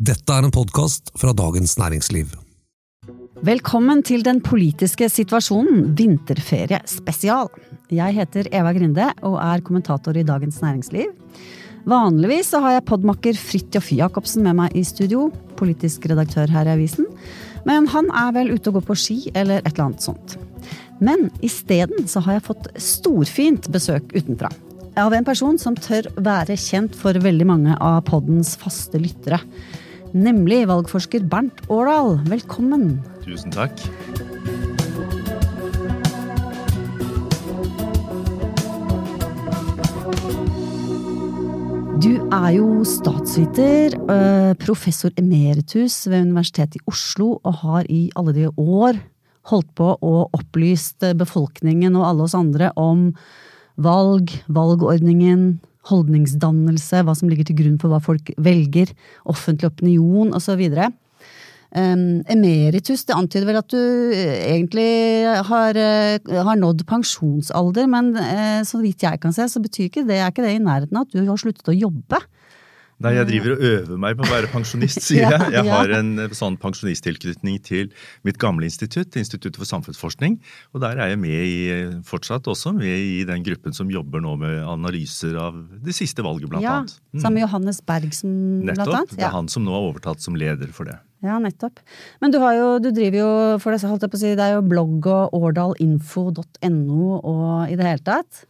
Dette er en podkast fra Dagens Næringsliv. Velkommen til den politiske situasjonen vinterferie spesial. Jeg heter Eva Grinde og er kommentator i Dagens Næringsliv. Vanligvis har jeg podmakker Fridtjof Jacobsen med meg i studio, politisk redaktør her i avisen. Men han er vel ute og går på ski eller et eller annet sånt. Men isteden så har jeg fått storfint besøk utenfra. Av en person som tør være kjent for veldig mange av poddens faste lyttere. Nemlig valgforsker Bernt Årdal. Velkommen. Tusen takk. Du er jo statsviter, øh, professor emeritus ved Universitetet i Oslo, og har i alle de år holdt på og opplyst befolkningen og alle oss andre om valg, valgordningen, holdningsdannelse, hva som ligger til grunn for hva folk velger, offentlig opinion osv. Um, emeritus, det antyder vel at du egentlig har, uh, har nådd pensjonsalder, men uh, så vidt jeg kan se, så betyr ikke det, er ikke det i nærheten av at du har sluttet å jobbe. Nei, jeg driver og øver meg på å være pensjonist, sier jeg. Jeg har en sånn pensjonisttilknytning til mitt gamle institutt, Instituttet for samfunnsforskning. Og der er jeg med i, fortsatt også med i den gruppen som jobber nå med analyser av det siste valget, blant ja, annet. Mm. Sammen med Johannes Berg, som, nettopp, blant annet. Nettopp. Det er han som nå har overtatt som leder for det. Ja, nettopp. Men du, jo, du driver jo for det, holdt jeg på å si, det er jo blogg og årdalinfo.no og i det hele tatt?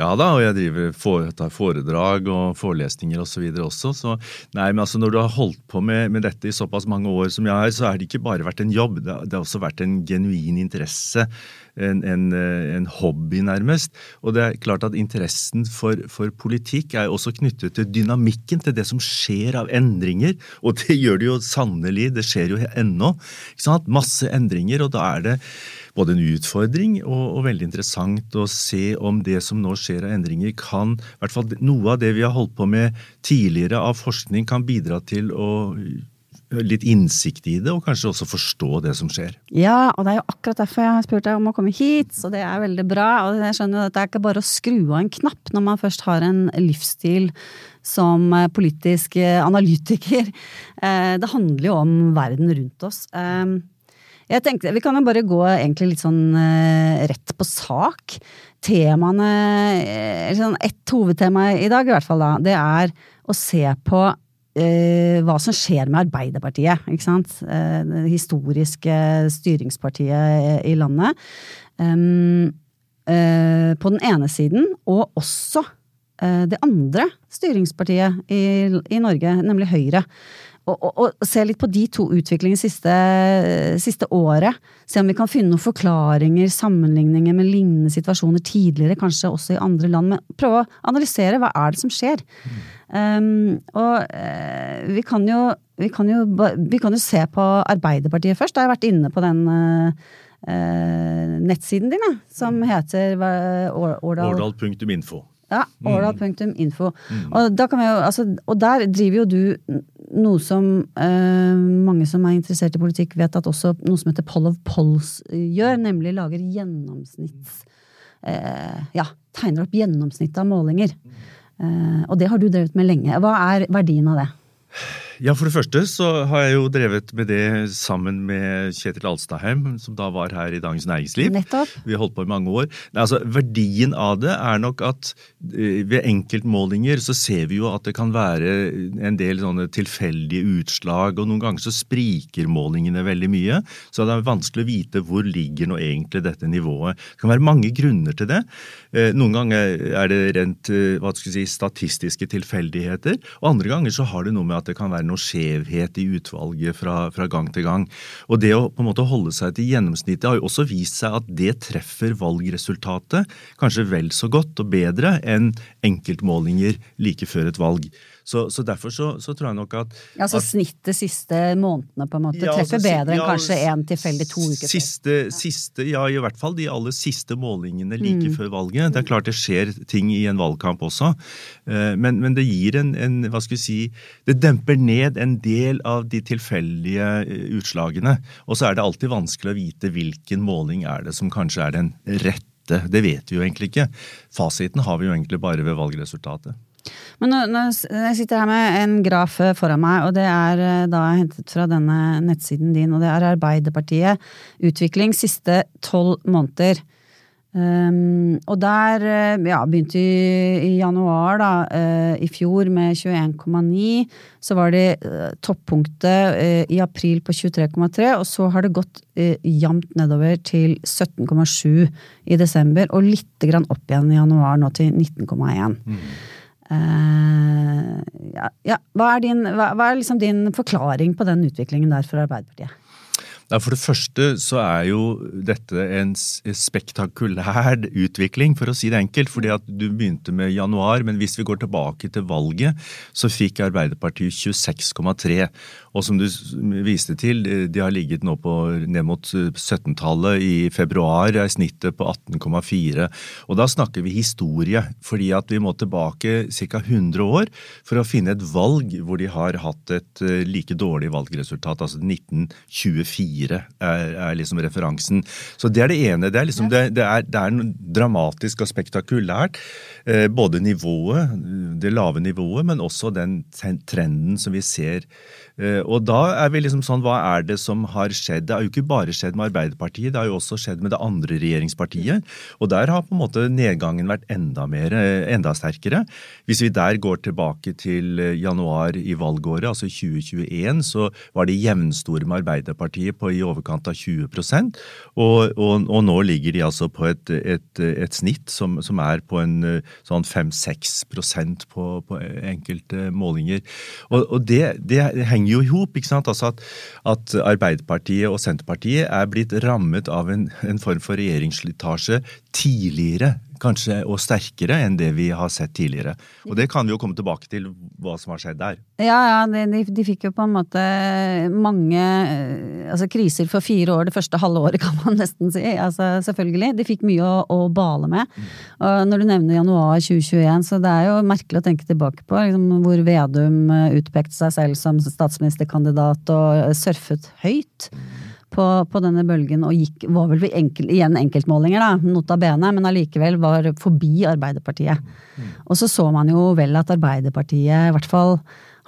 Ja da, og jeg driver for, tar foredrag og forelesninger osv. Og også. Så nei, men altså når du har holdt på med, med, dette i såpass mange år som jeg har, så har det ikke bare vært en jobb, det, det har også vært en genuin interesse. En, en, en, hobby, nærmest. Og det er klart at interessen for, for, politikk er også knyttet til dynamikken, til det som skjer av endringer. Og det gjør det jo sannelig, det skjer jo ennå. Masse endringer, og da er det både en utfordring og, og, veldig interessant å se om det som nå skjer av endringer, kan i hvert fall noe av det vi har holdt på med tidligere av forskning, kan bidra til å litt innsikt i det, og kanskje også forstå det som skjer. Ja, og det er jo akkurat derfor jeg har spurt deg om å komme hit, så det er veldig bra. Og jeg skjønner at det er ikke bare å skru av en knapp når man først har en livsstil som politisk analytiker. Eh, det handler jo om verden rundt oss. Eh, jeg tenkte, Vi kan jo bare gå egentlig litt sånn uh, rett på sak. Temaene sånn Et hovedtema i dag, i hvert fall, da, det er å se på uh, hva som skjer med Arbeiderpartiet. ikke sant? Uh, det historiske styringspartiet i landet. Um, på den ene siden, og også det andre styringspartiet i, i Norge, nemlig Høyre og, og, og, se litt på de to utviklingene siste, siste året. Se om vi kan finne noen forklaringer, sammenligninger med lignende situasjoner tidligere, kanskje også i andre land. Men prøve å analysere hva er det som skjer. Mm. Um, og uh, vi, kan jo, vi, kan jo, vi kan jo se på Arbeiderpartiet først. Da har jeg vært inne på den uh, uh, nettsiden din, som heter Årdal Årdal.info. Ja, mm. årdal.info. Mm. Og, altså, og, der driver jo du noe som eh, mange som er interessert i politikk, vet at også noe som heter Poll of Polls gjør, nemlig lager gjennomsnitts... Eh, ja, tegner opp gjennomsnittet av målinger. Eh, og det har du drevet med lenge. Hva er verdien av det? Ja, For det første så har jeg jo drevet med det sammen med Kjetil Alstadheim, som da var her i Dagens Næringsliv. Nettopp. Vi har holdt på i mange år. Altså, Verdien av det er nok at eh, ved enkeltmålinger så ser vi jo at det kan være en del sånne tilfeldige utslag, og noen ganger så spriker målingene veldig mye. Så det er vanskelig å vite hvor ligger nå egentlig dette nivået. Det kan være mange grunner til det. Eh, noen ganger er det rent eh, hva skal jeg si, statistiske tilfeldigheter, og andre ganger så har det noe med at det kan være noe skjevhet i utvalget fra, fra, gang til gang. Og det å på en måte holde seg til gjennomsnittet har jo også vist seg at det treffer valgresultatet kanskje vel så godt og bedre enn enkeltmålinger like før et valg. Så, så derfor så, så, tror jeg nok at Ja, Så at, snittet siste månedene på en måte ja, treffer altså, bedre ja, enn kanskje en tilfeldig to uker siste, før? Siste, ja, i hvert fall de aller siste målingene like mm. før valget. Det er klart det skjer ting i en valgkamp også, eh, men, men det gir en, en, hva skal vi si Det demper ned en del av de tilfeldige eh, utslagene. Og så er det alltid vanskelig å vite hvilken måling er det som kanskje er den rette. Det vet vi jo egentlig ikke. Fasiten har vi jo egentlig bare ved valgresultatet. Men nå, jeg sitter her med en graf eh, foran meg, og det er eh, da hentet fra denne nettsiden din, og det er Arbeiderpartiet. Utvikling siste tolv måneder. Um, og der eh, ja, begynte i, i januar da, uh, i fjor med 21,9. Så var det uh, toppunktet uh, i april på 23,3, og så har det gått jevnt nedover til 17,7 i desember, og litt grann opp igjen i januar, nå til 19,1. Mm. Ja, ja, hva er, din, hva, hva er liksom din forklaring på den utviklingen der for Arbeiderpartiet? For det første så er jo dette en spektakulær utvikling, for å si det enkelt. fordi at du begynte med januar, men hvis vi går tilbake til valget, så fikk Arbeiderpartiet 26,3. Og som du viste til, de har ligget nå på ned mot 17-tallet. I februar er snittet på 18,4. Og da snakker vi historie, fordi at vi må tilbake ca. 100 år for å finne et valg hvor de har hatt et eh, like dårlig valgresultat, altså 1924 er, er, liksom referansen. Så det er det ene. Det er, liksom, det, det er, det er dramatisk og spektakulært. Eh, både nivået, det lave nivået, men også den trenden som vi ser. Eh, og da er vi liksom sånn, hva er det som har skjedd? Det har jo ikke bare skjedd med Arbeiderpartiet, det har jo også skjedd med det andre regjeringspartiet. Og der har på en måte nedgangen vært enda mer, eh, enda sterkere. Hvis vi der går tilbake til januar i valgåret, altså 2021, så var de jevnstore med Arbeiderpartiet på i overkant av 20 og, og, og nå ligger de altså på et, et, et snitt som, som, er på en sånn 5-6% på, på enkelte målinger. Og, og det, det, henger jo i hop. Altså at, at, Arbeiderpartiet og Senterpartiet er blitt rammet av en, en form for regjeringsslitasje tidligere kanskje og sterkere enn det vi har sett tidligere. Og det kan vi jo komme tilbake til hva som har skjedd der. Ja, ja, de, de fikk jo på en måte mange altså kriser for fire år det første halve året, kan man nesten si. Altså selvfølgelig. De fikk mye å, å bale med. Mm. Og når du nevner januar 2021, så det er jo merkelig å tenke tilbake på liksom, hvor Vedum utpekte seg selv som statsministerkandidat og surfet høyt. Mm på, på, denne bølgen og gikk, var vel enkel, igjen enkeltmålinger, da, nota bene, men allikevel var forbi Arbeiderpartiet. Mm. Og så så man jo vel at Arbeiderpartiet, i hvert fall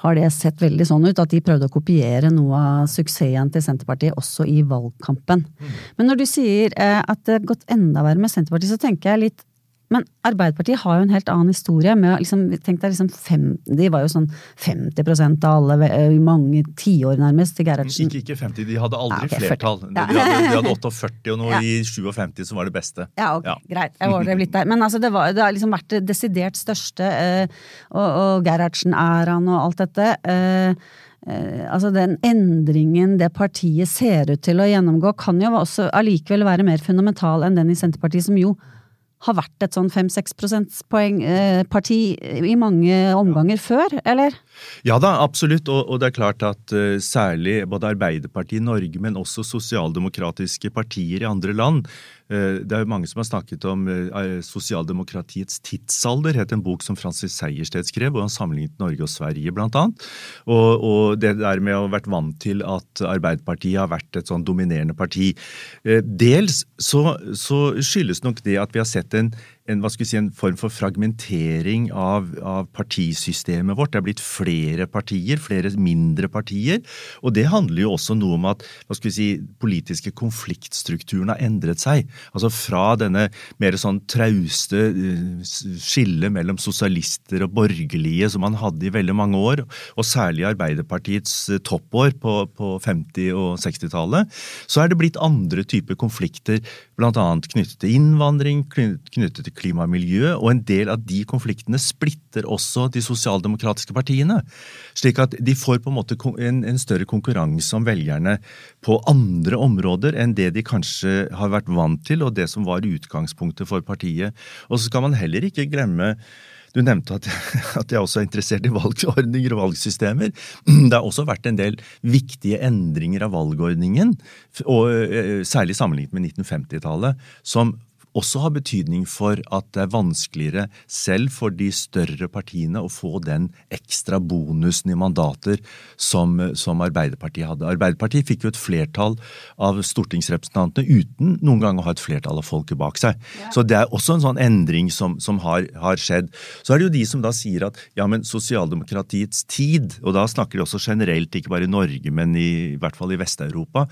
har det sett veldig sånn ut, at de prøvde å kopiere noe av suksessen til Senterpartiet også i valgkampen. Mm. Men når du sier eh, at det har gått enda verre med Senterpartiet, så tenker jeg litt men Arbeiderpartiet har jo en helt annen historie. med liksom, tenk deg liksom fem, De var jo sånn 50% av alle i mange tiår, nærmest, til Gerhardsen. Ikke, ikke 50, de hadde aldri ja, okay, flertall. Ja. De, hadde, de, hadde, 48, og nå ja. i 57 som var det beste. Ja, ok, greit. Jeg overdrev litt der. Men altså, det, var, det har liksom vært det desidert største, eh, og, og Gerhardsen-æraen og alt dette. Eh, eh, altså Den endringen det partiet ser ut til å gjennomgå, kan jo også allikevel være mer fundamental enn den i Senterpartiet, som jo har vært et sånn 5-6 prosentpoeng-parti eh, i mange omganger før, eller? Ja da, absolutt. Og, og det er klart at uh, særlig både Arbeiderpartiet i Norge, men også sosialdemokratiske partier i andre land Det er jo mange som har snakket om uh, sosialdemokratiets tidsalder, het en bok som Francis Sejersted skrev, og han sammenlignet Norge og Sverige, blant annet. Og, og det der med å ha vært vant til at Arbeiderpartiet har vært et sånn dominerende parti. Dels så, så skyldes nok det at vi har sett en en, hva skal vi si, en form for fragmentering av, av, partisystemet vårt. Det er blitt flere partier, flere mindre partier. Og det handler jo også noe om at hva skal vi si, politiske konfliktstrukturen har endret seg. Altså fra denne mer sånn trauste uh, skillet mellom sosialister og borgerlige som man hadde i veldig mange år, og særlig Arbeiderpartiets uh, toppår på, på 50- og 60-tallet, så er det blitt andre typer konflikter, bl.a. knyttet til innvandring, knyttet til klima og og en del av de konfliktene splitter også de sosialdemokratiske partiene. Slik at de får på en måte en, en større konkurranse om velgerne på andre områder enn det de kanskje har vært vant til, og det som var utgangspunktet for partiet. Og så skal man heller ikke glemme du nevnte at, at, jeg også er interessert i valgordninger og valgsystemer. Det har også vært en del viktige endringer av valgordningen, og eh, særlig sammenlignet med 1950-tallet, som også har betydning for at det er vanskeligere selv for de større partiene å få den ekstra bonusen i mandater som, som Arbeiderpartiet hadde. Arbeiderpartiet fikk jo et flertall av stortingsrepresentantene uten noen gang å ha et flertall av folket bak seg. Ja. Så det er også en sånn endring som, som har, har, skjedd. Så er det jo de som da sier at ja, men sosialdemokratiets tid, og da snakker de også generelt, ikke bare i Norge, men i, i hvert fall i Vest-Europa,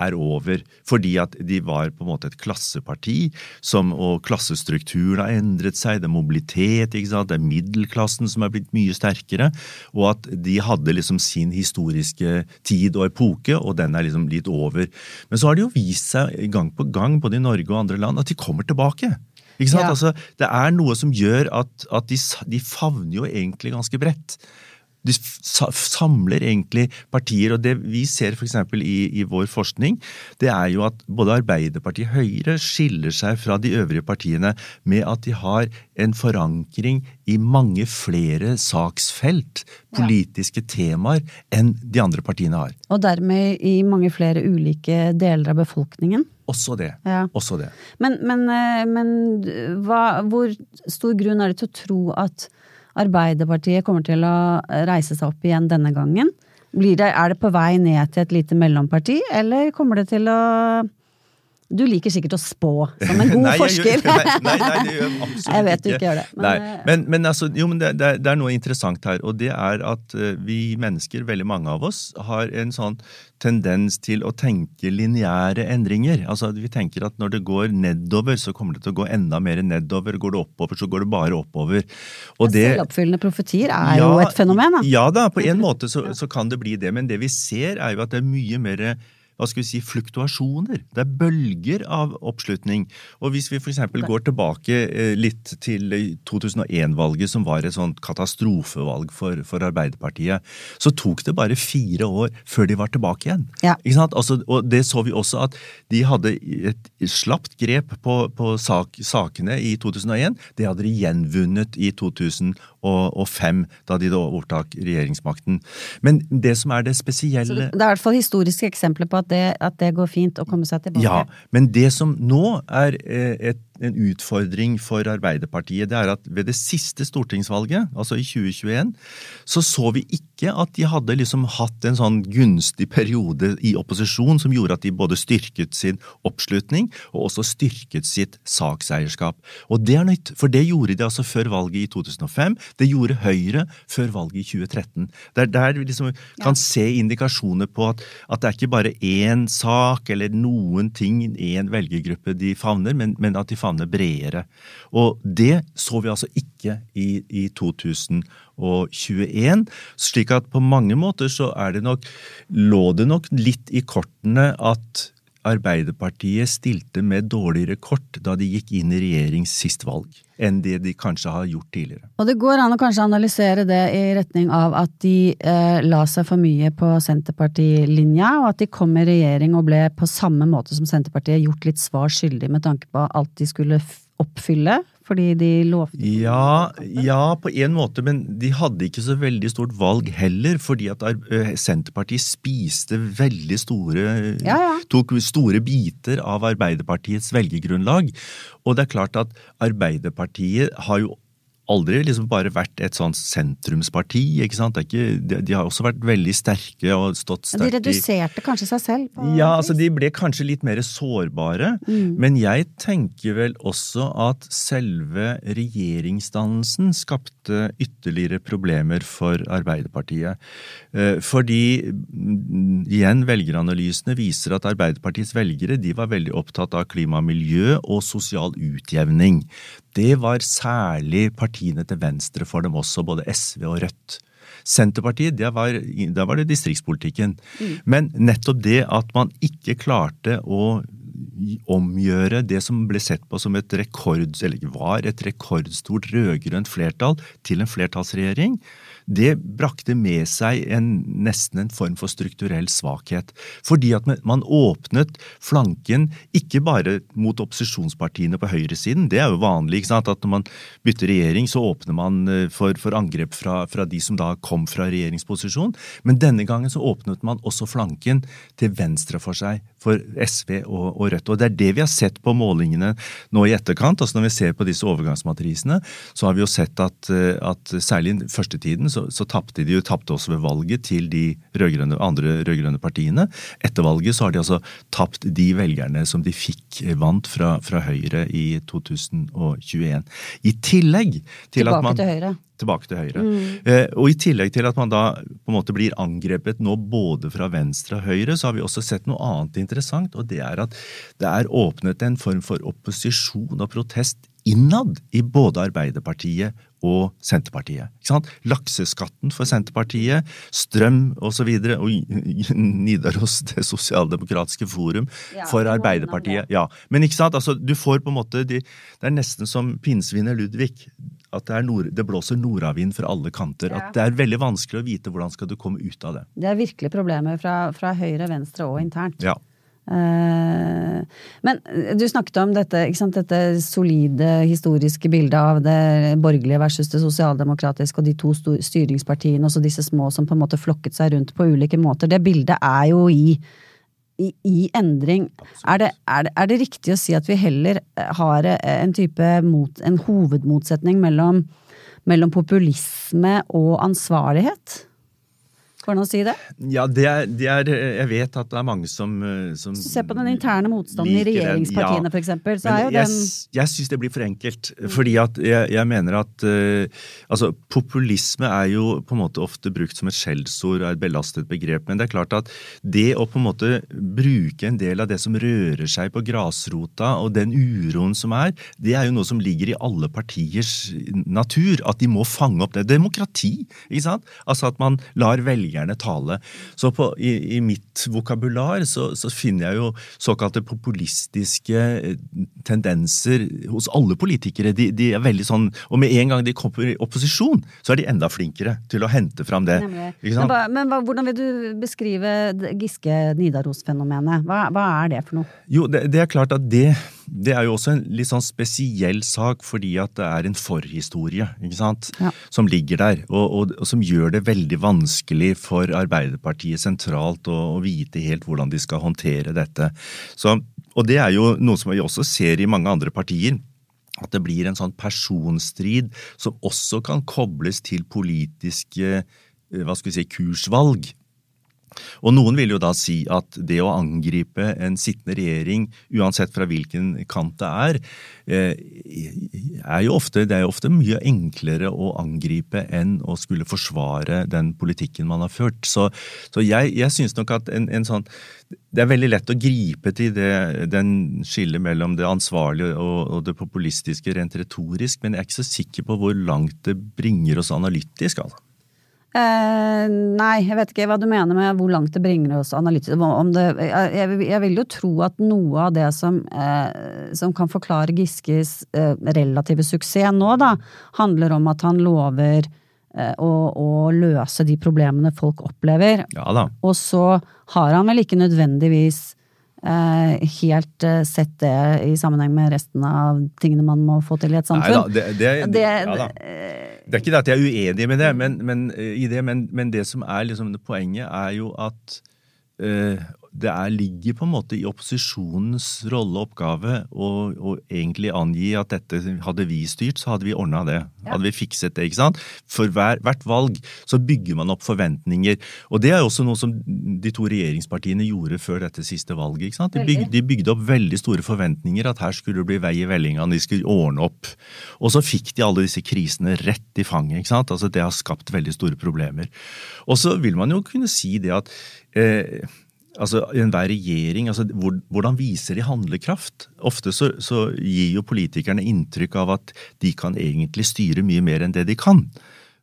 er over. Fordi at de var på en måte et klasseparti, som, og klassestrukturen har endret seg. Det er mobilitet, det er middelklassen som er blitt mye sterkere. Og at de hadde liksom sin historiske tid og epoke, og den er liksom litt over. Men så har det jo vist seg gang på gang, både i Norge og andre land, at de kommer tilbake. Ikke sant? Ja. Altså, det er noe som gjør at, at de, de favner jo egentlig ganske bredt de samler egentlig partier. Og det vi ser f.eks. I, i vår forskning, det er jo at både Arbeiderpartiet og Høyre skiller seg fra de øvrige partiene med at de har en forankring i mange flere saksfelt, politiske ja. temaer, enn de andre partiene har. Og dermed i mange flere ulike deler av befolkningen? Også det. Ja. Også det. Men, men, eh, men hva, hvor stor grunn er det til å tro at Arbeiderpartiet kommer til å reise seg opp igjen denne gangen? Det, er det på vei ned til et lite mellomparti, eller kommer det til å du liker sikkert å spå, som en god nei, forsker. Gjør, nei, nei, nei, det gjør jeg absolutt. Jeg vet du ikke gjør det. Men, eh, men, men, altså, jo, men det, det, er, det, noe interessant her, og det er at uh, vi mennesker, veldig mange av oss, har en sånn tendens til å tenke lineære endringer. Altså, Vi tenker at når det går nedover, så kommer det til å gå enda mer nedover. Går det oppover, så går det bare oppover. Og det, Selvoppfyllende profetier er ja, jo et fenomen, da. Ja da, på en måte så, så kan det bli det, men det vi ser er jo at det er mye mer hva skal vi si, fluktuasjoner. Det er bølger av oppslutning. Og hvis vi f.eks. går tilbake eh, litt til 2001-valget, som var et sånt katastrofevalg for, for, Arbeiderpartiet, så tok det bare fire år før de var tilbake igjen. Ja. Altså, og det så vi også at de hadde et slapt grep på, på sak, sakene i 2001. Det hadde de gjenvunnet i 2008 og, fem, da de da overtok regjeringsmakten. Men det som er det spesielle Så Det er i hvert fall historiske eksempler på at det, at det, går fint å komme seg tilbake? Ja, men det som nå er eh, et en utfordring for Arbeiderpartiet, det er at ved det siste stortingsvalget, altså i 2021, så så vi ikke at de hadde liksom hatt en sånn gunstig periode i opposisjon som gjorde at de både styrket sin oppslutning og også styrket sitt sakseierskap. Og det er nytt, for det gjorde de altså før valget i 2005. Det gjorde Høyre før valget i 2013. Det er der vi liksom kan se indikasjoner på at, at, det er ikke bare én sak eller noen ting, én velgergruppe de favner, men, men at de favner favne bredere. Og det så vi altså ikke i, i 2021. Slik at på mange måter så er det nok Lå det nok litt i kortene at Arbeiderpartiet stilte med dårligere kort da de gikk inn i regjering sist valg, enn det de kanskje har gjort tidligere. Og det går an å kanskje analysere det i retning av at de eh, la seg for mye på Senterpartilinja, og at de kom i regjering og ble på samme måte som Senterpartiet gjort litt svar skyldig med tanke på alt de skulle oppfylle fordi de lovte ja, ja, på en måte, men de hadde ikke så veldig stort valg heller, fordi at Senterpartiet spiste veldig store ja, ja. Tok store biter av Arbeiderpartiets velgergrunnlag. Og det er klart at Arbeiderpartiet har jo aldri liksom bare vært et sånn sentrumsparti. ikke sant? Ikke, de, de, har også vært veldig sterke og stått sterkt i De reduserte kanskje seg selv? ja, altså de ble kanskje litt mer sårbare. Mm. Men jeg tenker vel også at selve regjeringsdannelsen skapte ytterligere problemer for Arbeiderpartiet. Eh, fordi, mm, igjen, velgeranalysene viser at Arbeiderpartiets velgere de var veldig opptatt av klima og miljø og sosial utjevning det var særlig partiene til venstre for dem også, både SV og Rødt. Senterpartiet, der var, der var det distriktspolitikken. Mm. Men nettopp det at man ikke klarte å omgjøre det som ble sett på som et rekord, eller var et rekordstort rød-grønt flertall, til en flertallsregjering, det brakte med seg en, nesten en form for strukturell svakhet. Fordi at man åpnet flanken ikke bare mot opposisjonspartiene på høyresiden, det er jo vanlig ikke sant? at når man bytter regjering, så åpner man eh, for, for angrep fra, fra, de som da kom fra regjeringsposisjon, men denne gangen så åpnet man også flanken til venstre for seg, for SV og, og Rødt. Og det er det vi har sett på målingene nå i etterkant. altså Når vi ser på disse overgangsmatrisene, så har vi jo sett at, eh, at særlig i førstetiden så, så tapte de jo tapte også ved valget til de rødgrønne, andre rød-grønne partiene. Etter valget så har de altså tapt de velgerne som de fikk eh, vant fra, fra Høyre i 2021. I tillegg til Tilbake at man til Høyre. Tilbake til Høyre. Mm. Eh, og i tillegg til at man da på en måte blir angrepet nå både fra venstre og høyre, så har vi også sett noe annet interessant, og det er at det er åpnet en form for opposisjon og protest innad i både Arbeiderpartiet og Senterpartiet. Ikke sant? Lakseskatten for Senterpartiet, strøm osv. Og, så videre, og Nidaros, Det sosialdemokratiske forum, for Arbeiderpartiet. Ja, Men ikke sant, altså, du får på en måte de, Det er nesten som pinnsvinet Ludvig. At det, er nord, det blåser nordavind fra alle kanter. Ja. At det er veldig vanskelig å vite hvordan skal du komme ut av det. Det er virkelig problemer fra, fra høyre, venstre og internt. Ja. Eh, Men du snakket om dette, ikke sant? dette solide historiske bildet av det borgerlige versus det sosialdemokratiske og de to styringspartiene og så disse små som på en måte flokket seg rundt på ulike måter. Det bildet er jo i, i, i endring. Er det, er, det, er det riktig å si at vi heller eh, har en type mot, en hovedmotsetning mellom, mellom populisme og ansvarlighet? Går det an å si det? Ja, det er, det er Jeg vet at det er mange som, eh, som Hvis du ser på den interne motstanden i regjeringspartiene ja. eksempel, så er jo den Jeg, jeg syns det blir for enkelt. Fordi at jeg, jeg mener at uh, altså, populisme er jo på en måte ofte brukt som et skjellsord og et belastet begrep. Men det er klart at det å på en måte bruke en del av det som rører seg på grasrota, og den uroen som er, det er jo noe som ligger i alle partiers natur. At de må fange opp det. Demokrati, ikke sant? Altså at man lar velgerne tale. Så på, i, i mitt vokabular så, så finner jeg jo såkalte populistiske eh, tendenser hos alle politikere. De, de er veldig sånn, Og med en gang de kommer i opposisjon, så er de enda flinkere til å hente fram det. Ikke Men, hva, men hva, hvordan vil du beskrive Giske-Nidaros-fenomenet? Hva, hva er det for noe? Jo, det, det er klart at det, det er jo også en litt sånn spesiell sak, fordi at det er en forhistorie ikke sant? Ja. som ligger der, og, og, og som gjør det veldig vanskelig for Arbeiderpartiet sentralt å, å vite helt hvordan de skal håndtere dette. Så, og det er jo noe som vi også ser i mange andre partier. At det blir en sånn personstrid som også kan kobles til politiske eh, hva skal vi si, kursvalg. Og noen vil jo da si at det å angripe en sittende regjering, uansett fra hvilken kant det er, eh, er jo ofte, det er jo ofte mye enklere å angripe enn å skulle forsvare den politikken man har ført. Så, så jeg, jeg synes nok at en, en sånn Det er veldig lett å gripe til det, den skillet mellom det ansvarlige og, og det populistiske rent retorisk, men jeg er ikke så sikker på hvor langt det bringer oss analytisk. altså. Eh, nei, jeg vet ikke hva du mener med hvor langt det bringer oss analytisk. Om det, jeg, jeg- vil jo tro at noe av det som, eh, som kan forklare Giskes eh, relative suksess nå, da, handler om at han lover eh, å, å løse de problemene folk opplever. Ja da. Og så har han vel ikke nødvendigvis eh, helt sett det i sammenheng med resten av tingene man må få til i et Nei samfunn. da, det, det, Det- ja da. Det er ikke det at jeg er uenig med det, men, men, eh, det, men, men det som er liksom det poenget, er jo at eh, det er, ligger på en måte i opposisjonens rolle og oppgave å, egentlig angi at dette hadde vi styrt, så hadde vi ordna det. Hadde vi fikset det, ikke sant? For hver, hvert valg så bygger man opp forventninger. Og det er jo også noe som de to regjeringspartiene gjorde før dette siste valget. ikke sant? De bygde, de bygde opp veldig store forventninger, at her skulle det bli vei i vellinga, de skulle ordne opp. Og så fikk de alle disse krisene rett i fanget. ikke sant? Altså Det har skapt veldig store problemer. Og så vil man jo kunne si det at eh, altså enhver regjering, altså hvor, Hvordan viser de handlekraft? Ofte så, så gir jo politikerne inntrykk av at de kan egentlig styre mye mer enn det de kan.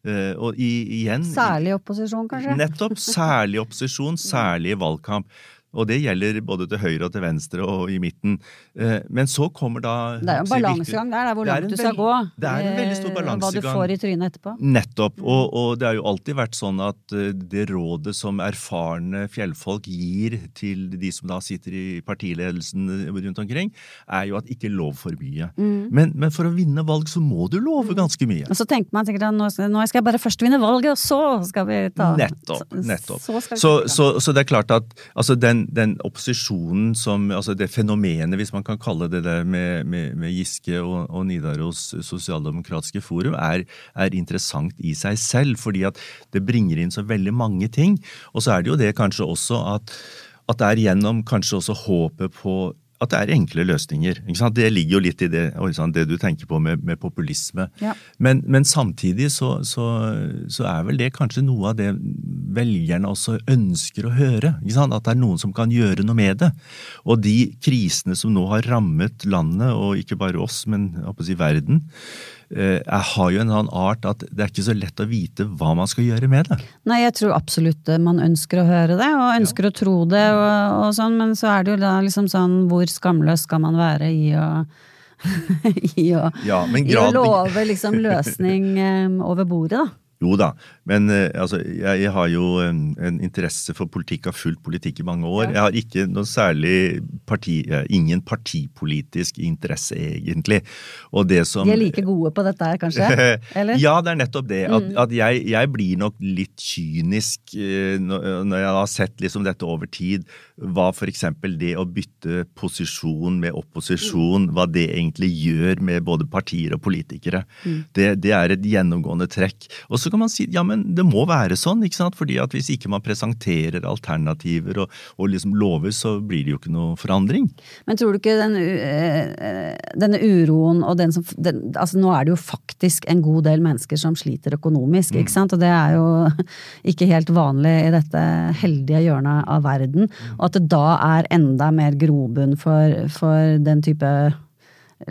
Eh, og igjen Særlig opposisjon, kanskje? Nettopp. Særlig opposisjon, særlig valgkamp. Og det gjelder både til høyre og til venstre og i midten. Eh, men så kommer da Det er jo en balansegang der, hvor langt du skal gå. Det er en veldig stor balansegang. Hva du får i trynet etterpå. Nettopp. Og, og, det har jo alltid vært sånn at det rådet som erfarne fjellfolk gir til de som da sitter i partiledelsen rundt omkring, er jo at ikke lov for mye. Mm. Men, men, for å vinne valg så må du love ganske mye. Og så tenker man sikkert at nå, nå skal jeg bare først vinne valget, og så skal vi ta Nettopp. nettopp. Så, så, så, så, det er klart at altså den, den, opposisjonen som altså Det fenomenet, hvis man kan kalle det det, med, med, med Giske og, og Nidaros sosialdemokratiske forum, er, er, interessant i seg selv. Fordi at det bringer inn så veldig mange ting. Og så er det jo det kanskje også at at det er gjennom kanskje også håpet på at det er enkle løsninger. Det ligger jo litt i det, det du tenker på med, med populisme. Ja. Men, men, samtidig så, så, så, er vel det kanskje noe av det velgerne også ønsker å høre. At det er noen som kan gjøre noe med det. Og de krisene som nå har rammet landet, og ikke bare oss, men si verden, jeg eh, har jo en sånn art at det er ikke så lett å vite hva man skal gjøre med det. Nei, jeg tror absolutt man ønsker å høre det, og ønsker ja. å tro det, og, og, sånn, men så er det jo da liksom sånn hvor skamløs skal man være i å i, å, ja, grad... i å love liksom løsning um, over bordet, da. Jo da, men uh, altså, jeg, jeg, har jo en, en, interesse for politikk, har fulgt politikk i mange år. Ja. Jeg har ikke noe særlig parti, uh, ingen partipolitisk interesse, egentlig. Og det som De er like gode på dette her, kanskje? Eller? ja, det er nettopp det. At, mm. at jeg, jeg, blir nok litt kynisk når jeg har sett liksom dette over tid. Hva f.eks. det å bytte posisjon med opposisjon, hva det egentlig gjør med både partier og politikere. Mm. Det, det, er et gjennomgående trekk. Og så kan man si ja, men det må være sånn, ikke sant? fordi at hvis ikke man presenterer alternativer og, og liksom lover, så blir det jo ikke noe forandring. Men tror du ikke den, eh, denne uroen og den som den, altså Nå er det jo faktisk en god del mennesker som sliter økonomisk, ikke mm. sant? og det er jo ikke helt vanlig i dette heldige hjørnet av verden. Og at det da er enda mer grobunn for, for den type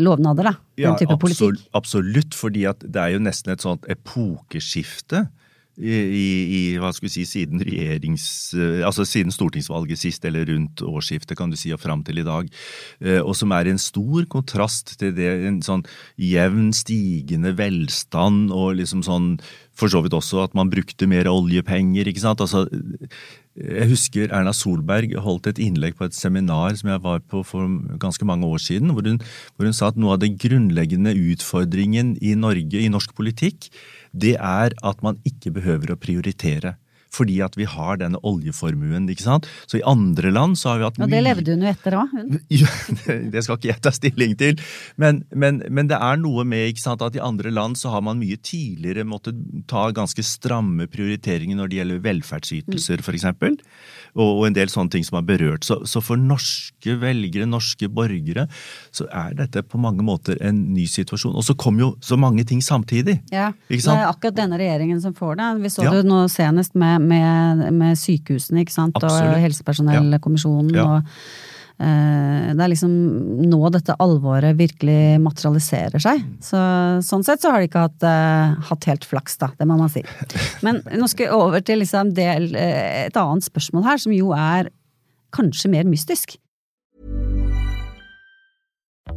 lovnader, da? Den ja, type absolutt, politikk? Absolutt, fordi at det er jo nesten et sånt epokeskifte. I, i, hva skal vi si, siden. Eh, altså siden stortingsvalget sist, eller rundt årsskiftet, kan du si, og fram til i dag. Eh, og som er en stor kontrast til det en sånn jevn, stigende velstand, og liksom sånn For så vidt også at man brukte mer oljepenger, ikke sant. Altså jeg husker Erna Solberg holdt et innlegg på et seminar som jeg var på for ganske mange år siden, hvor hun, hvor hun sa at noe av den grunnleggende utfordringen i Norge, i norsk politikk, det er at man ikke behøver å prioritere fordi at vi har denne oljeformuen. ikke sant? Så i andre land så har vi hatt mye Og det levde hun jo etter òg, hun. Det skal ikke jeg ta stilling til. Men, men, men, det er noe med ikke sant, at i andre land så har man mye tidligere måttet ta ganske stramme prioriteringer når det gjelder velferdsytelser, f.eks. Og, og en del sånne ting som har berørt. Så, så for norske velgere, norske borgere, så er dette på mange måter en ny situasjon. Og så kommer jo så mange ting samtidig. Ja, det er akkurat denne regjeringen som får det. Vi så ja. det nå senest med med, med sykehusene ikke sant? og helsepersonellkommisjonen. Ja. og eh, det er liksom nå dette alvoret virkelig materialiserer seg. Så, sånn sett så har de ikke hatt, uh, hatt, helt flaks, da. Det må man si. Men nå skal jeg over til liksom del, uh, et annet spørsmål her, som jo er kanskje mer mystisk.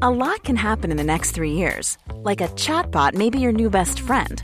A lot can happen in the next three years. Like a chatbot may be your new best friend.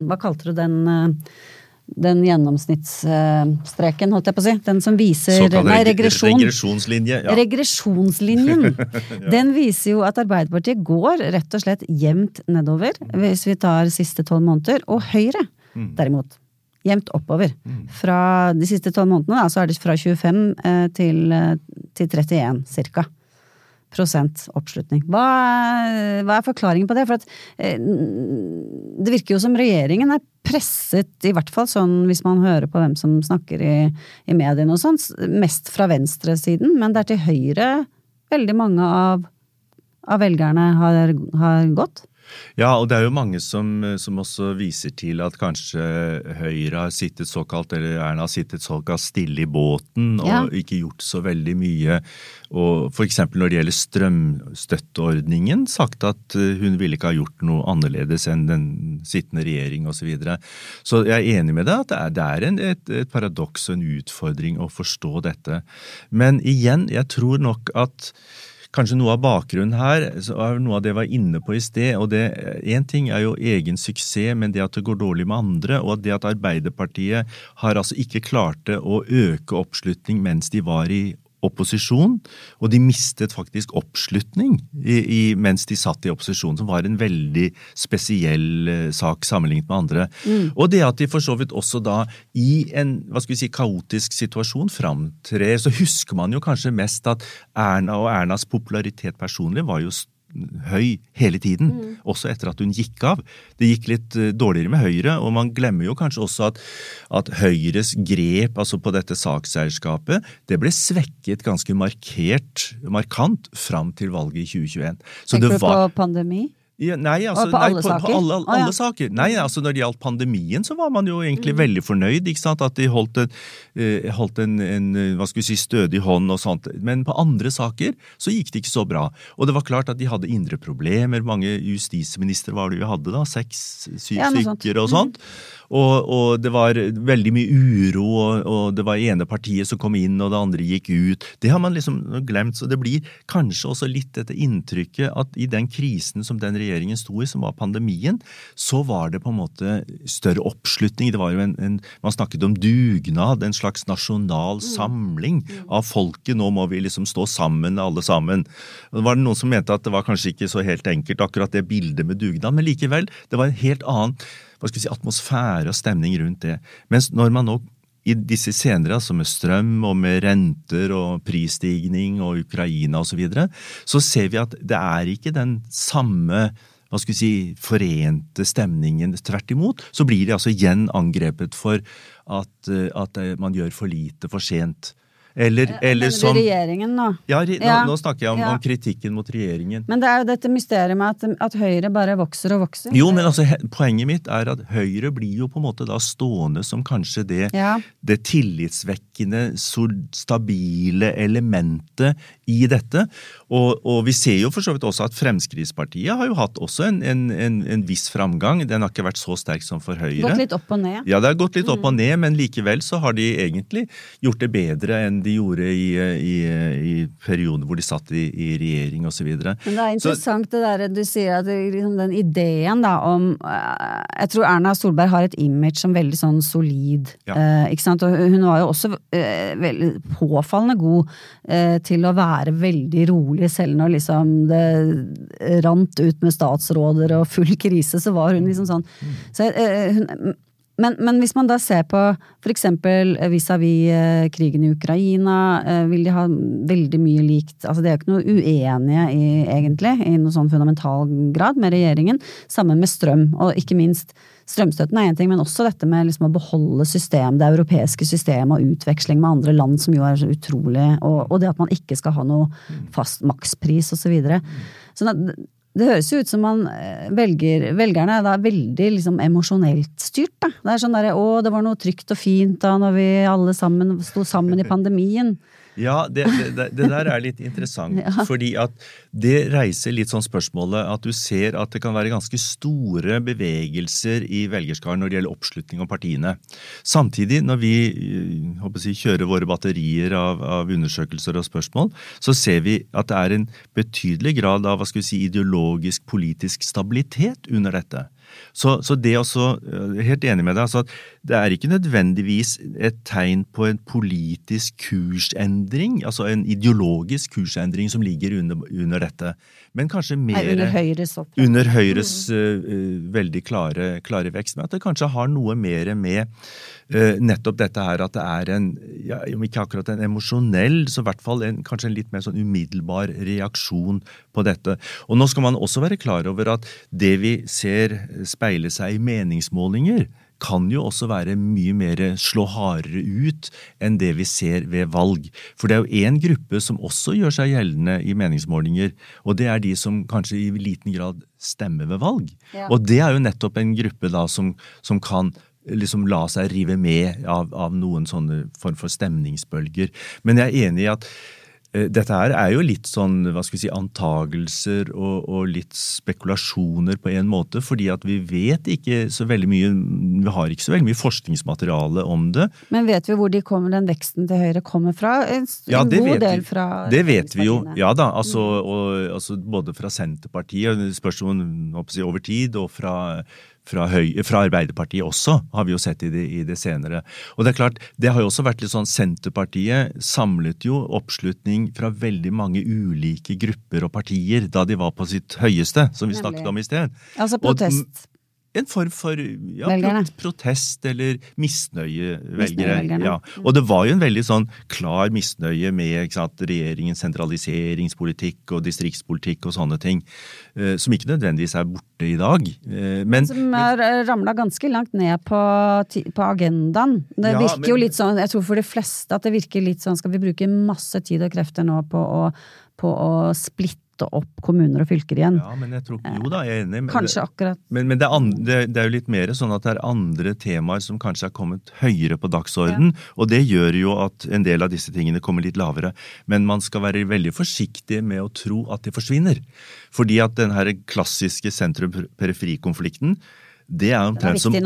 Hva kalte du den, eh, den gjennomsnittsstreken, holdt jeg på å si? Den som viser Såkalt Nei, regresjon. regresjonslinje. Ja. Regresjonslinjen. Den viser jo at Arbeiderpartiet går rett og slett jevnt nedover, hvis vi tar siste tolv måneder. Og Høyre, Mm. derimot, jevnt oppover. Fra de siste tolv månedene, da, så er det fra 25 eh, til, eh, til 31 cirka. Prosent oppslutning. Hva, er- hva er forklaringen på det? For at, eh, det virker jo som regjeringen er presset, i hvert fall sånn hvis man hører på hvem som snakker i, i mediene og sånn, mest fra venstresiden, men det er til høyre veldig mange av, av velgerne har, har gått. Ja, og det er jo mange som, som også viser til at kanskje Høyre har sittet såkalt, eller Erna har sittet såkalt stille i båten og Ja. ikke gjort så veldig mye. Og f.eks. når det gjelder strømstøtteordningen, sagt at eh, hun ville ikke ha gjort noe annerledes enn den sittende regjering osv. Så, videre. så jeg er enig med deg at det er, det er en, et, et paradoks og en utfordring å forstå dette. Men igjen, jeg tror nok at Kanskje noe av bakgrunnen her, er noe av det jeg var inne på i sted. og Én ting er jo egen suksess, men det at det går dårlig med andre, og det at Arbeiderpartiet har altså ikke klarte å øke oppslutning mens de var i opposisjon, og de mistet faktisk oppslutning i, i, mens de satt i opposisjon, som var en veldig spesiell eh, sak sammenlignet med andre. Og det at de for så vidt også da i en hva skal vi si, kaotisk situasjon framtrer, så husker man jo kanskje mest at Erna og Ernas popularitet personlig var jo st- høy hele tiden, også etter at hun gikk av. Det gikk litt eh, dårligere med Høyre, og man glemmer jo kanskje også at, at Høyres grep altså på dette sakseierskapet, det ble svekket ganske markert, markant fram til valget i 2021. Så Tenker det du på var, pandemi? Ja, nei, altså, på alle, nei, på, saker? På alle, Å, ja. alle saker. Nei, altså Når det gjaldt pandemien, så var man jo egentlig Mm. veldig fornøyd. ikke sant? At de holdt, en, eh, holdt en, en hva skal vi si, stødig hånd og sånt. Men på andre saker så gikk det ikke så bra. Og det var klart at de hadde indre problemer. Mange justisministre var det vi hadde da, seks syv Ja, stykker og sånt. Og, og det var veldig mye uro, og, og det var ene partiet som kom inn, og det andre gikk ut. Det har man liksom glemt. Så det blir kanskje også litt dette inntrykket at i den krisen som den regjeringen sto i, som var pandemien, så var det på en måte større oppslutning. Det var jo en, en Man snakket om dugnad, en slags nasjonal samling av folket. Nå må vi liksom stå sammen, alle sammen. Og var det noen som mente at det var kanskje ikke så helt enkelt, akkurat det bildet med dugnad, men likevel, det var en helt annen hva skal vi si, atmosfære og stemning rundt det. Mens når man nå i disse senere, altså med strøm og med renter og prisstigning og Ukraina osv., så, videre, så ser vi at det er ikke den samme hva skal vi si, forente stemningen. Tvert imot så blir de altså igjen angrepet for at, eh, at eh, man gjør for lite for sent. Eller, eller som regjeringen nå? ja, nå, Ja, nå snakker jeg om, ja. om kritikken mot regjeringen. Men det er jo dette mysteriet med at, at Høyre bare vokser og vokser. Jo, men altså, poenget mitt er at Høyre blir jo på en måte da stående som kanskje det, det tillitsvekkende, stabile elementet i dette. Og, og vi ser jo for så vidt også at Fremskrittspartiet har jo hatt også en, en, en, en viss framgang. Den har ikke vært så sterk som for Høyre. Gått litt opp og ned. Ja, det har gått litt Mm. opp og ned, men likevel så har de egentlig gjort det bedre enn de gjorde i, i, i perioder hvor de satt i, i regjering osv. Men det er interessant det der du sier at liksom den ideen da om eh, Jeg tror Erna Solberg har et image som veldig sånn solid. Ja. eh, ikke sant? Og hun var jo også eh, veldig påfallende god eh, til å være veldig rolig selv når liksom det rant ut med statsråder og full krise, så var hun liksom sånn så, eh, hun, Men, men, hvis man da ser på f.eks. vis-à-vis eh, krigen i Ukraina, eh, vil de ha veldig mye likt Altså de er jo ikke noe uenige i, egentlig, i noe sånn fundamental grad med regjeringen. Sammen med strøm, og ikke minst strømstøtten er én ting, men også dette med liksom å beholde system, det europeiske systemet og utveksling med andre land, som jo er så utrolig, og, og det at man ikke skal ha noe fast makspris osv. Så videre. sånn det høres jo ut som man eh, velger, velgerne er veldig liksom emosjonelt styrt. Da. Det er sånn derre å, det var noe trygt og fint da når vi alle sammen sto sammen i pandemien. Ja, det, det, det, der er litt interessant. ja. Fordi at det reiser litt sånn spørsmålet at du ser at det kan være ganske store bevegelser i velgerskaren når det gjelder oppslutning om partiene. Samtidig, når vi eh, si, kjører våre batterier av, av, undersøkelser og spørsmål, så ser vi at det er en betydelig grad av hva skal vi si, ideologisk politisk stabilitet under dette. Så, så det også, eh, helt enig med deg, altså at det er ikke nødvendigvis et tegn på en politisk kursendring, altså en ideologisk kursendring som ligger under, under dette, men kanskje mer Nei, Under Høyres. Under Høyres uh, veldig klare, klare, vekst, men at det kanskje har noe mer med nettopp dette her at det er en, ja, om ikke akkurat en emosjonell, så i hvert fall en, kanskje en litt mer sånn umiddelbar reaksjon på dette. Og nå skal man også være klar over at det vi ser speile seg i meningsmålinger, kan jo også være mye mer slå hardere ut enn det vi ser ved valg. For det er jo én gruppe som også gjør seg gjeldende i meningsmålinger, og det er de som kanskje i liten grad stemmer ved valg. Ja. Og det er jo nettopp en gruppe da som, som kan liksom la seg rive med av, av noen sånne form for stemningsbølger. Men jeg er enig i at Eh, dette her er jo litt sånn hva skal vi si, antagelser og, og, litt spekulasjoner på en måte, fordi at vi vet ikke så veldig mye Vi har ikke så veldig mye forskningsmateriale om det. Men vet vi hvor de kommer, den veksten til Høyre kommer fra? En, ja, en god del fra Det vet vi jo. Ja da. Altså, og, altså både fra Senterpartiet, spørsmål over tid, og fra fra, høy, fra, Arbeiderpartiet også, har vi jo sett i det, i det, senere. Og det er klart, det har jo også vært litt sånn Senterpartiet samlet jo oppslutning fra veldig mange ulike grupper og partier da de var på sitt høyeste, som vi snakket om i sted. Altså protest. Og, en form for ja, protest eller misnøye, velgere. Ja. Og det var jo en veldig sånn klar misnøye med sant, regjeringens sentraliseringspolitikk og distriktspolitikk og sånne ting, eh, som ikke nødvendigvis er borte i dag. Eh, men, som har eh, ramla ganske langt ned på, på agendaen. Det ja, virker men, jo litt sånn, jeg tror for de fleste at det virker litt sånn, skal vi bruke masse tid og krefter nå på å, på å splitte opp kommuner og fylker igjen. Ja, men jeg tror, Jo da, jeg er enig. Men kanskje akkurat. Men, men det, er andre, det, det, er jo litt mer sånn at det er andre temaer som kanskje er kommet høyere på dagsorden, ja. og det gjør jo at en del av disse tingene kommer litt lavere. Men man skal være veldig forsiktig med å tro at de forsvinner. Fordi at den her klassiske sentrum-periferi-konflikten, det er omtrent som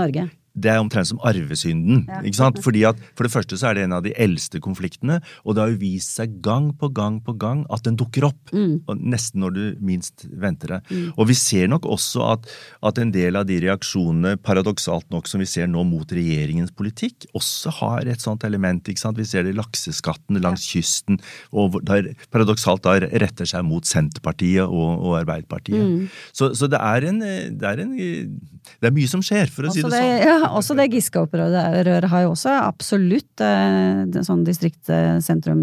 Det er det omtrent som arvesynden. Ja. ikke sant? Fordi at For det første så er det en av de eldste konfliktene, og det har jo vist seg gang på gang på gang at den dukker opp. Mm. Nesten når du minst venter det. Mm. Og vi ser nok også at, at, en del av de reaksjonene, paradoksalt nok, som vi ser nå mot regjeringens politikk, også har et sånt element. ikke sant? Vi ser det i lakseskatten langs ja. kysten, og der, paradoksalt da retter seg mot Senterpartiet og, og Arbeiderpartiet. Mm. Så, så det, er en, det, er en, det er mye som skjer, for å også si det, det sånn. Ja, også det Giske-opprøret har jo også absolutt eh, sånn distrikt-sentrum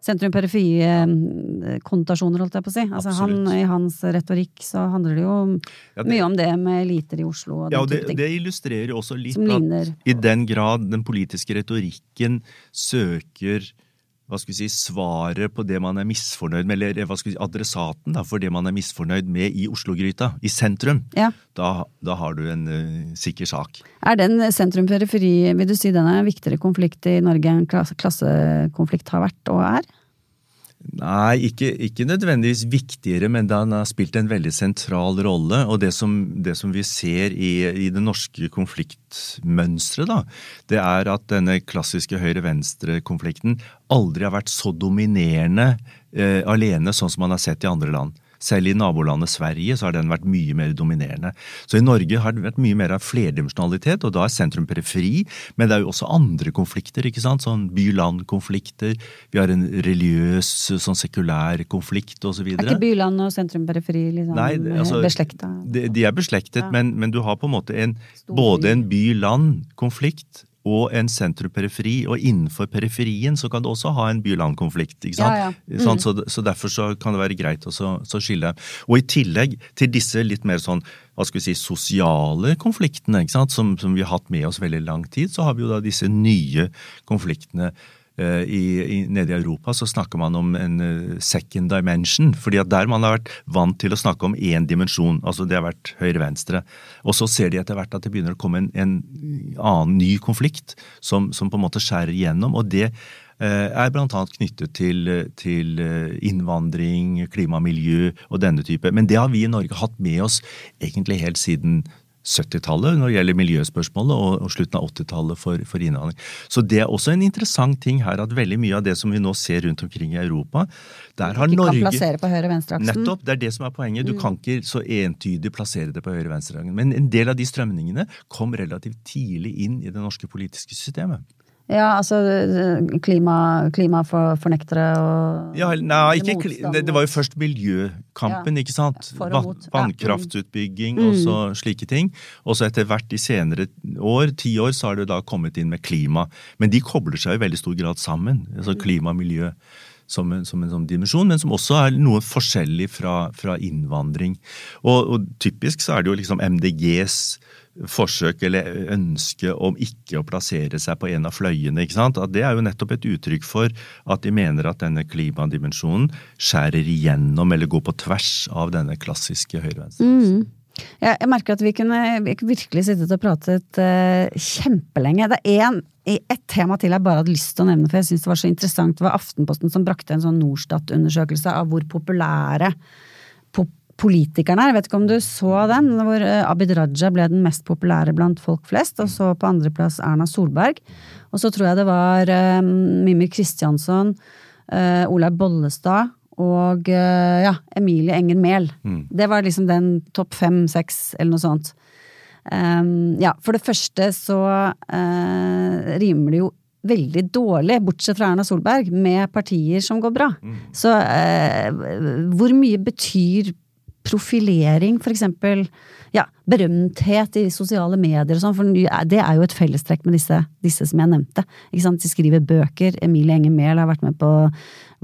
sentrum-periferi-konnotasjoner, holdt jeg på å si. Altså han, I hans retorikk så handler det jo ja, det, mye om det med eliter i Oslo. Og ja, og det, det, illustrerer også litt at i den grad den politiske retorikken søker hva skal vi si, svaret på det man er misfornøyd med, eller hva skal vi si, adressaten da, for det man er misfornøyd med i Oslo-gryta, i sentrum, ja. da, da, har du en uh, sikker sak. Er den sentrum-periferi, vil du si den er en viktigere konflikt i Norge enn klassekonflikt har vært og er? Nei, ikke, ikke, nødvendigvis viktigere, men den har spilt en veldig sentral rolle. Og det som, det som vi ser i, i, det norske konfliktmønsteret, det er at denne klassiske høyre-venstre-konflikten aldri har vært så dominerende eh, alene, sånn som man har sett i andre land. Selv i nabolandet Sverige så har den vært mye mer dominerende. Så i Norge har det vært mye mer av flerdimensjonalitet, og da er sentrum periferi. Men det er jo også andre konflikter, ikke sant. Sånn by-land-konflikter. Vi har en religiøs, sånn sekulær konflikt osv. Er ikke by-land og sentrum periferi liksom Nei, altså, beslekta? De, de er beslektet, Ja. men, men du har på en måte en, både en by-land-konflikt og en sentrum-periferi, og innenfor periferien så kan du også ha en by-land-konflikt. ikke sant? Ja, ja. Sånn, så, så derfor så kan det være greit å så, så skille. Og i tillegg til disse litt mer sånn hva skal vi si, sosiale konfliktene ikke sant? Som, som vi har hatt med oss veldig lang tid, så har vi jo da disse nye konfliktene. Eh, I, i, nede i Europa så snakker man om en eh, second dimension. fordi at Der man har vært vant til å snakke om én dimensjon, altså det har vært høyre-venstre. Og så ser de etter hvert at det begynner å komme en, en annen ny konflikt som, som på en måte skjærer igjennom. og det eh, er annet knyttet til, til innvandring, klima, miljø og denne type. Men det har vi i Norge hatt med oss egentlig helt siden 70-tallet når det gjelder miljøspørsmålet, og, og slutten av 80-tallet for, for innvandring. Så det er også en interessant ting her at veldig mye av det som vi nå ser rundt omkring i Europa, der har Ikke kan plassere på høyre-venstre-aksen. Nettopp, det er det som er poenget. Mm. Du kan ikke så entydig plassere det på høyre-venstre-aksen. Men en del av de strømningene kom relativt tidlig inn i det norske politiske systemet. Ja, altså klima, klimafornektere og Ja, nei, ikke, det, det var jo først miljøkampen, ikke sant? ja. Vannkraftutbygging Mm. og så slike ting. Og så etter hvert i senere år, ti år, så har det da kommet inn med klima. Men de kobler seg i veldig stor grad sammen. Altså Mm. klima og miljø. Som en, som en sånn dimensjon, men som også er noe forskjellig fra, fra innvandring. Og, og typisk så er det jo liksom MDGs forsøk eller ønske om ikke å plassere seg på en av fløyene. ikke sant? At Det er jo nettopp et uttrykk for at de mener at denne klimadimensjonen skjærer igjennom eller går på tvers av denne klassiske høyre-venstre. Mm. Ja, jeg merker at vi kunne vi virkelig sittet og pratet uh, kjempelenge. Det er en, et tema til jeg bare hadde lyst til å nevne, for jeg syns det var så interessant. Det var Aftenposten som brakte en sånn Norstat-undersøkelse av hvor populære po politikerne her. Jeg vet ikke om du så den, hvor eh, Abid Raja ble den mest populære blant folk flest, og så på andreplass Erna Solberg. Og så tror jeg det var um, Mimir Kristjansson, uh, Olaug Bollestad og uh, ja, Emilie Enger Mehl. Det var liksom den topp fem, seks, eller noe sånt. Um, ja, for det første så uh, rimer det jo veldig dårlig, bortsett fra Erna Solberg, med partier som går bra. Så eh, hvor mye betyr profilering, for eksempel ja, berømthet i sosiale medier og sånn, for det er jo et fellestrekk med disse, disse som jeg nevnte. Ikke sant? De skriver bøker. Emilie Enger Mehl har vært med på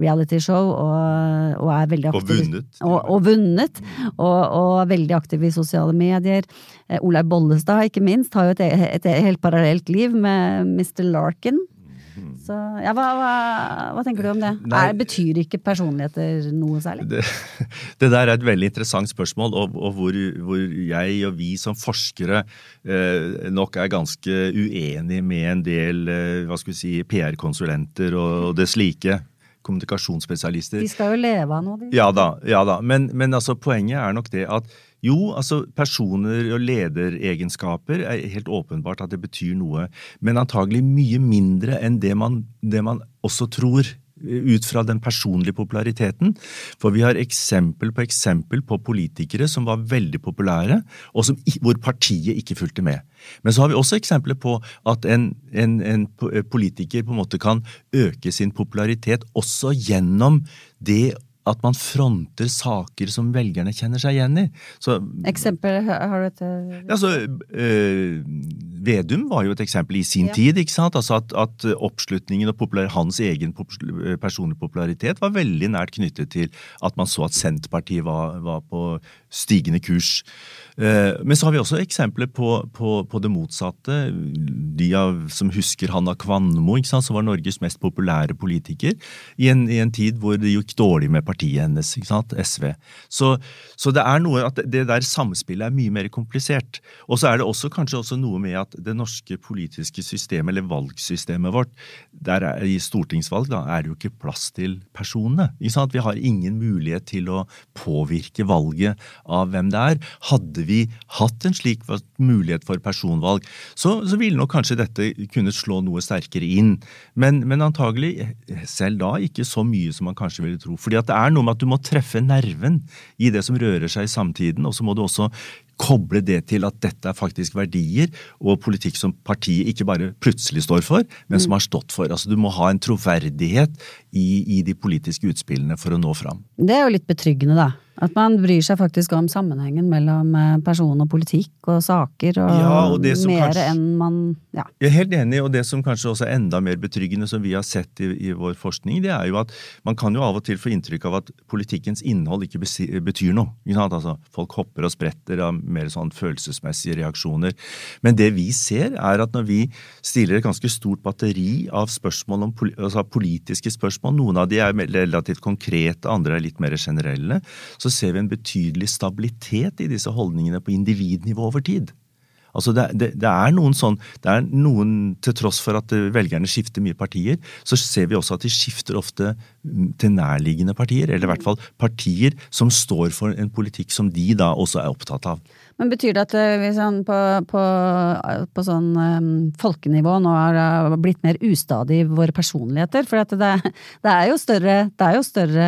realityshow og, og er veldig aktiv. Og vunnet. Og, og vunnet. Og, og veldig aktiv i sosiale medier. Eh, Olaug Bollestad, ikke minst, har jo et, et, helt parallelt liv med Mr. Larkin. Så ja, hva, hva, hva tenker du om det? Nei. Er, betyr ikke personligheter noe særlig? Det, det der er et veldig interessant spørsmål, og, og hvor, hvor jeg og vi som forskere eh, nok er ganske uenige med en del eh, hva skal vi si, PR-konsulenter og, og det slike. Kommunikasjonsspesialister. De skal jo leve av noe, de. Ja da, ja da. Men, men altså, poenget er nok det at jo, altså personer og lederegenskaper er helt åpenbart at det betyr noe, men antagelig mye mindre enn det man, det man også tror eh, ut fra den personlige populariteten. For vi har eksempel på eksempel på politikere som var veldig populære, og som, hvor partiet ikke fulgte med. Men så har vi også eksempler på at en, en, en eh, politiker på en måte kan øke sin popularitet også gjennom det at man fronter saker som velgerne kjenner seg igjen i. Så Eksempel, har du et ja, så, øh, Vedum var jo et eksempel i sin Ja. tid. ikke sant? Altså At, at oppslutningen og popular, hans egen personlige popularitet var veldig nært knyttet til at man så at Senterpartiet var, var på stigende kurs. Eh, Men så har vi også eksempler på, på, på det motsatte. De av, som husker Hanna Kvanmo, ikke sant? som var Norges mest populære politiker, i en, i en tid hvor det gikk dårlig med partiet hennes, ikke sant? SV. Så, så det er noe at det der samspillet er mye mer komplisert. Og så er det også kanskje også noe med at det norske politiske systemet, eller valgsystemet vårt, der er, i stortingsvalg da, er det jo ikke plass til personene. Vi har ingen mulighet til å påvirke valget av hvem det er. Hadde vi hatt en slik mulighet for personvalg, så, så ville nok kanskje dette kunne slå noe sterkere inn. Men, men antagelig selv da ikke så mye som man kanskje ville tro. Fordi at det er noe med at du må treffe nerven i det som rører seg i samtiden, og så må du også koble det til at dette er faktisk verdier og politikk som partiet ikke bare plutselig står for, men som mm. har stått for. Altså Du må ha en troverdighet i, i de politiske utspillene for å nå fram. Det er jo litt betryggende, da. At man bryr seg faktisk om sammenhengen mellom eh, person og politikk og saker, og, ja, og mer kanskje, enn man ja. Jeg er helt enig, og det som kanskje også er enda mer betryggende, som vi har sett i, i, vår forskning, det er jo at man kan jo av og til få inntrykk av at politikkens innhold ikke betyr noe. Altså, folk hopper og spretter av mer sånn følelsesmessige reaksjoner. Men det vi ser, er at når vi stiller et ganske stort batteri av spørsmål om altså politiske spørsmål, noen av de er relativt konkrete, andre er litt mer generelle, så så ser vi en betydelig stabilitet i disse holdningene på individnivå over tid. Altså det, det, det, er noen sånn, det er noen, Til tross for at velgerne skifter mye partier, så ser vi også at de skifter ofte til nærliggende partier. Eller i hvert fall partier som står for en politikk som de da også er opptatt av. Men betyr det at eh, hvis han på, på, på sånn um, folkenivå nå har blitt mer ustadig i våre personligheter? For det, det, det er jo større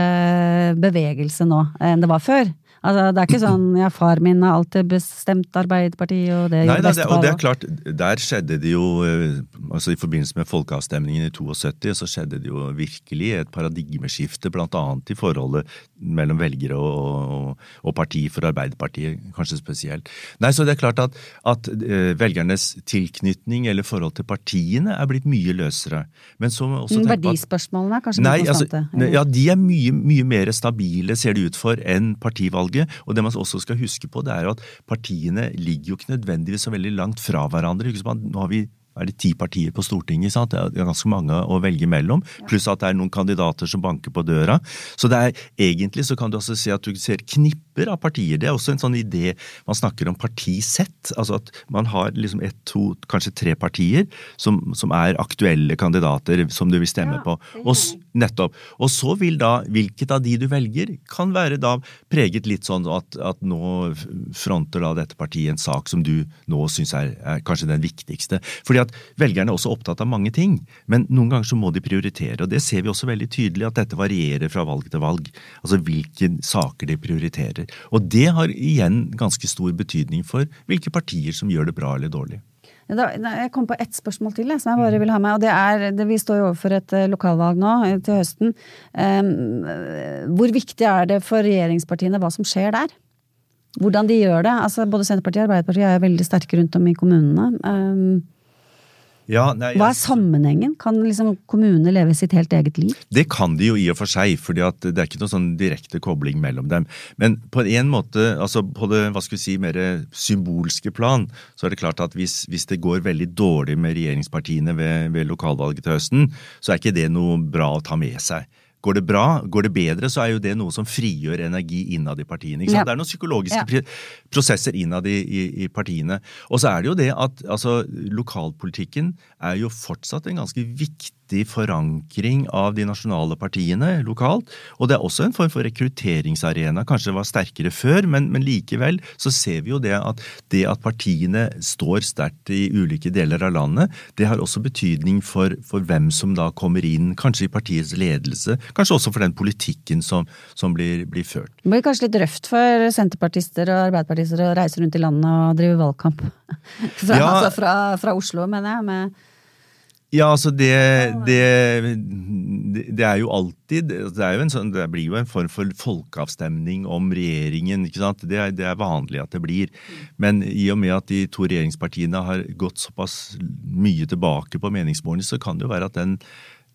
bevegelse nå enn det var før. Altså, det er ikke sånn ja, far min har alltid bestemt Arbeiderpartiet, og det Nei, da, det, og det er klart, der skjedde det jo eh, altså I forbindelse med folkeavstemningen i 72 så skjedde det jo virkelig et paradigmeskifte, annet i forholdet mellom velgere og, og, og parti for Arbeiderpartiet, kanskje spesielt. Nei, så det er klart at, at uh, velgernes tilknytning eller forhold til partiene er blitt mye løsere. Men så også mm, Verdispørsmålene er kanskje nei, mer konstante? Altså, ja, de er mye, mye mer stabile, ser det ut for, enn partivalg valget. Og det man også skal huske på, det er jo at partiene ligger jo ikke nødvendigvis så veldig langt fra hverandre. Nå har vi er det ti partier på Stortinget. Sant? Det er ganske mange å velge mellom. Pluss at det er noen kandidater som banker på døra. Så det er egentlig så kan du også se at du ser knipper av partier. Det er også en sånn idé Man snakker om partisett. Altså at man har liksom ett, to, kanskje tre partier som, som er aktuelle kandidater som du vil stemme på. Og, Nettopp. Og så vil da hvilket av de du velger, kan være da preget litt sånn at, at nå fronter da dette partiet en sak som du nå syns er, er, kanskje den viktigste. Fordi at velgerne er også opptatt av mange ting, men noen ganger så må de prioritere. Og det ser vi også veldig tydelig, at dette varierer fra valg til valg. Altså hvilke saker de prioriterer. Og det har igjen ganske stor betydning for hvilke partier som gjør det bra eller dårlig. Da, jeg kom på ett spørsmål til som jeg bare vil ha med. og det er, det, Vi står jo overfor et eh, lokalvalg nå eh, til høsten. Um, hvor viktig er det for regjeringspartiene hva som skjer der? Hvordan de gjør det? Altså, både Senterpartiet og Arbeiderpartiet er veldig sterke rundt om i kommunene. Um, ja, nei, Hva er sammenhengen? Kan liksom kommunene leve sitt helt eget liv? Det kan de jo i og for seg, for det er ikke noen sånn direkte kobling mellom dem. Men på en måte, altså på det hva skal vi si, mer symbolske plan, så er det klart at hvis, hvis det går veldig dårlig med regjeringspartiene ved, ved lokalvalget til høsten, så er ikke det noe bra å ta med seg. Går det bra, går det bedre, så er jo det noe som frigjør energi innad i partiene. Ja. Det er noen psykologiske ja. prosesser innad i, i, i, partiene. Og så er det jo det at altså, lokalpolitikken er jo fortsatt en ganske viktig viktig forankring av de nasjonale partiene lokalt. Og det er også en form for rekrutteringsarena. Kanskje det var sterkere før, men, men likevel så ser vi jo det at det at partiene står sterkt i ulike deler av landet, det har også betydning for, for hvem som da kommer inn, kanskje i partiets ledelse, kanskje også for den politikken som, som blir, blir, ført. Det blir kanskje litt røft for senterpartister og arbeiderpartister å reise rundt i landet og drive valgkamp? Fra, ja, altså fra, fra Oslo, mener jeg. med ja, altså det, det, det, er jo alltid det, er jo sånn, det, blir jo en form for folkeavstemning om regjeringen. ikke sant? Det er, det er, vanlig at det blir. Men i og med at de to regjeringspartiene har gått såpass mye tilbake på meningsmålingene, så kan det jo være at den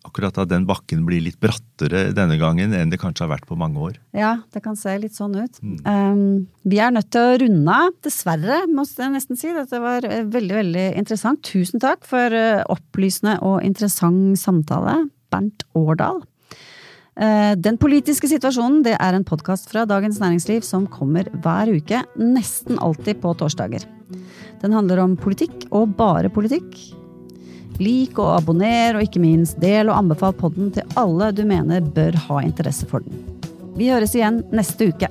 akkurat at den bakken blir litt brattere denne gangen enn det kanskje har vært på mange år. Ja, det kan se litt sånn ut. Mm. Um, vi er nødt til å runde av, dessverre, må jeg nesten si. Dette var eh, veldig, veldig interessant. Tusen takk for eh, opplysende og interessant samtale, Bernt Årdal. Eh, Den politiske situasjonen det er en podkast fra Dagens Næringsliv som kommer hver uke, nesten alltid på torsdager. Den handler om politikk, og bare politikk. Lik og abonner, og ikke minst del og anbefal podden til alle du mener bør ha interesse for den. Vi høres igjen neste uke.